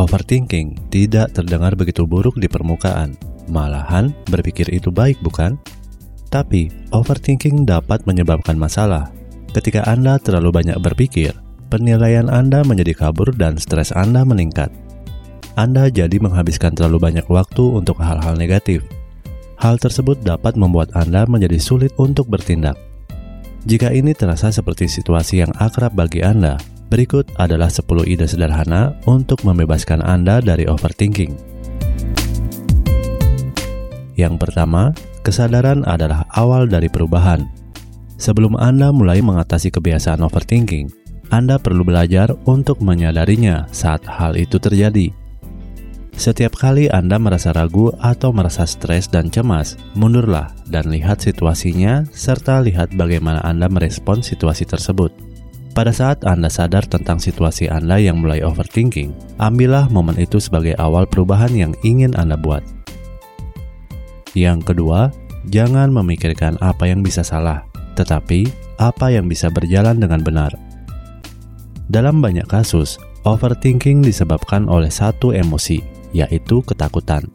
overthinking tidak terdengar begitu buruk di permukaan. Malahan, berpikir itu baik, bukan? Tapi, overthinking dapat menyebabkan masalah. Ketika Anda terlalu banyak berpikir, penilaian Anda menjadi kabur dan stres Anda meningkat. Anda jadi menghabiskan terlalu banyak waktu untuk hal-hal negatif. Hal tersebut dapat membuat Anda menjadi sulit untuk bertindak. Jika ini terasa seperti situasi yang akrab bagi Anda, Berikut adalah 10 ide sederhana untuk membebaskan Anda dari overthinking. Yang pertama, kesadaran adalah awal dari perubahan. Sebelum Anda mulai mengatasi kebiasaan overthinking, Anda perlu belajar untuk menyadarinya saat hal itu terjadi. Setiap kali Anda merasa ragu atau merasa stres dan cemas, mundurlah dan lihat situasinya serta lihat bagaimana Anda merespon situasi tersebut. Pada saat Anda sadar tentang situasi Anda yang mulai overthinking, ambillah momen itu sebagai awal perubahan yang ingin Anda buat. Yang kedua, jangan memikirkan apa yang bisa salah, tetapi apa yang bisa berjalan dengan benar. Dalam banyak kasus, overthinking disebabkan oleh satu emosi, yaitu ketakutan.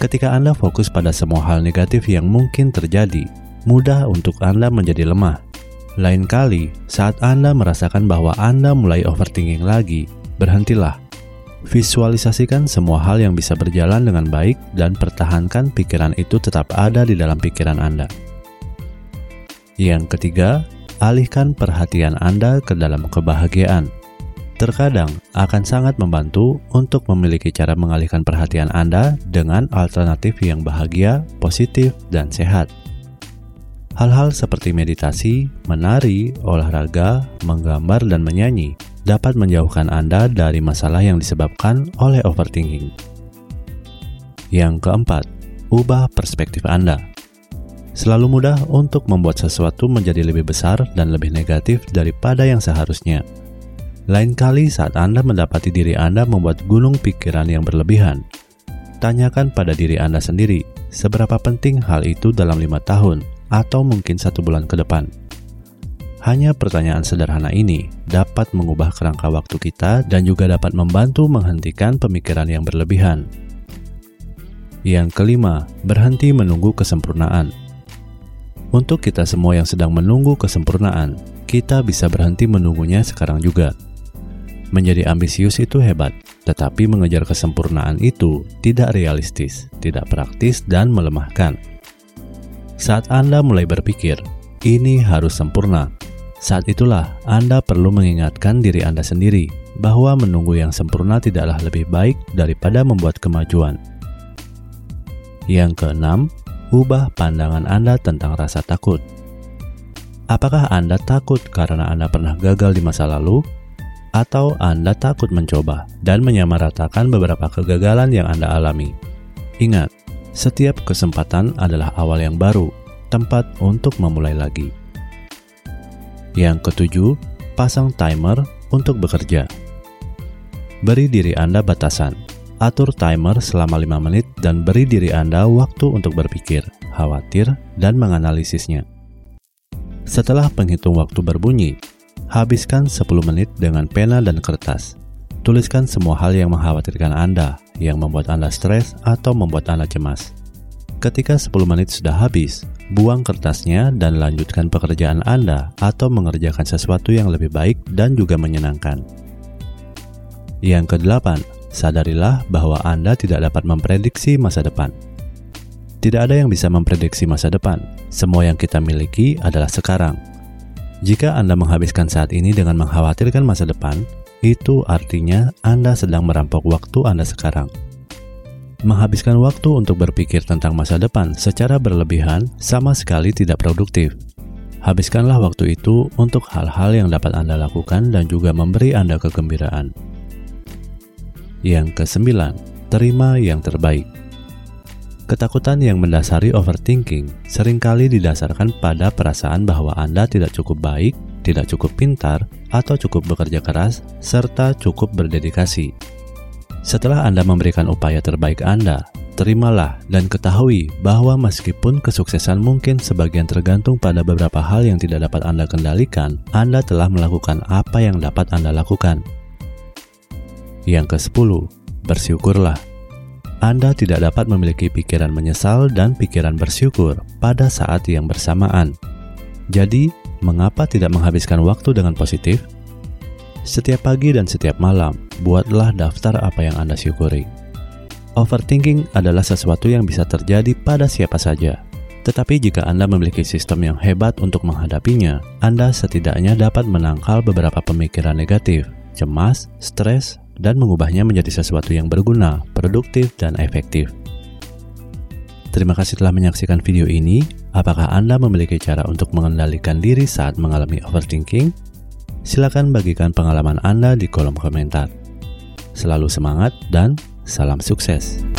Ketika Anda fokus pada semua hal negatif yang mungkin terjadi, mudah untuk Anda menjadi lemah lain kali, saat Anda merasakan bahwa Anda mulai overthinking lagi, berhentilah. Visualisasikan semua hal yang bisa berjalan dengan baik dan pertahankan pikiran itu tetap ada di dalam pikiran Anda. Yang ketiga, alihkan perhatian Anda ke dalam kebahagiaan. Terkadang akan sangat membantu untuk memiliki cara mengalihkan perhatian Anda dengan alternatif yang bahagia, positif, dan sehat. Hal-hal seperti meditasi, menari, olahraga, menggambar, dan menyanyi dapat menjauhkan Anda dari masalah yang disebabkan oleh overthinking. Yang keempat, ubah perspektif Anda. Selalu mudah untuk membuat sesuatu menjadi lebih besar dan lebih negatif daripada yang seharusnya. Lain kali saat Anda mendapati diri Anda membuat gunung pikiran yang berlebihan, tanyakan pada diri Anda sendiri, seberapa penting hal itu dalam lima tahun, atau mungkin satu bulan ke depan. Hanya pertanyaan sederhana ini dapat mengubah kerangka waktu kita dan juga dapat membantu menghentikan pemikiran yang berlebihan. Yang kelima, berhenti menunggu kesempurnaan. Untuk kita semua yang sedang menunggu kesempurnaan, kita bisa berhenti menunggunya sekarang juga. Menjadi ambisius itu hebat, tetapi mengejar kesempurnaan itu tidak realistis, tidak praktis, dan melemahkan. Saat Anda mulai berpikir, ini harus sempurna. Saat itulah Anda perlu mengingatkan diri Anda sendiri bahwa menunggu yang sempurna tidaklah lebih baik daripada membuat kemajuan. Yang keenam, ubah pandangan Anda tentang rasa takut. Apakah Anda takut karena Anda pernah gagal di masa lalu? Atau Anda takut mencoba dan menyamaratakan beberapa kegagalan yang Anda alami? Ingat, setiap kesempatan adalah awal yang baru, tempat untuk memulai lagi. Yang ketujuh, pasang timer untuk bekerja. Beri diri Anda batasan. Atur timer selama 5 menit dan beri diri Anda waktu untuk berpikir, khawatir, dan menganalisisnya. Setelah penghitung waktu berbunyi, habiskan 10 menit dengan pena dan kertas. Tuliskan semua hal yang mengkhawatirkan Anda, yang membuat Anda stres atau membuat Anda cemas. Ketika 10 menit sudah habis, buang kertasnya dan lanjutkan pekerjaan Anda atau mengerjakan sesuatu yang lebih baik dan juga menyenangkan. Yang kedelapan, sadarilah bahwa Anda tidak dapat memprediksi masa depan. Tidak ada yang bisa memprediksi masa depan. Semua yang kita miliki adalah sekarang. Jika Anda menghabiskan saat ini dengan mengkhawatirkan masa depan, itu artinya Anda sedang merampok waktu Anda sekarang. Menghabiskan waktu untuk berpikir tentang masa depan secara berlebihan sama sekali tidak produktif. Habiskanlah waktu itu untuk hal-hal yang dapat Anda lakukan dan juga memberi Anda kegembiraan. Yang kesembilan, terima yang terbaik. Ketakutan yang mendasari overthinking sering kali didasarkan pada perasaan bahwa Anda tidak cukup baik tidak cukup pintar, atau cukup bekerja keras, serta cukup berdedikasi. Setelah Anda memberikan upaya terbaik Anda, terimalah dan ketahui bahwa meskipun kesuksesan mungkin sebagian tergantung pada beberapa hal yang tidak dapat Anda kendalikan, Anda telah melakukan apa yang dapat Anda lakukan. Yang ke-10, bersyukurlah. Anda tidak dapat memiliki pikiran menyesal dan pikiran bersyukur pada saat yang bersamaan. Jadi, mengapa tidak menghabiskan waktu dengan positif? Setiap pagi dan setiap malam, buatlah daftar apa yang Anda syukuri. Overthinking adalah sesuatu yang bisa terjadi pada siapa saja. Tetapi jika Anda memiliki sistem yang hebat untuk menghadapinya, Anda setidaknya dapat menangkal beberapa pemikiran negatif, cemas, stres, dan mengubahnya menjadi sesuatu yang berguna, produktif, dan efektif. Terima kasih telah menyaksikan video ini. Apakah Anda memiliki cara untuk mengendalikan diri saat mengalami overthinking? Silakan bagikan pengalaman Anda di kolom komentar. Selalu semangat dan salam sukses.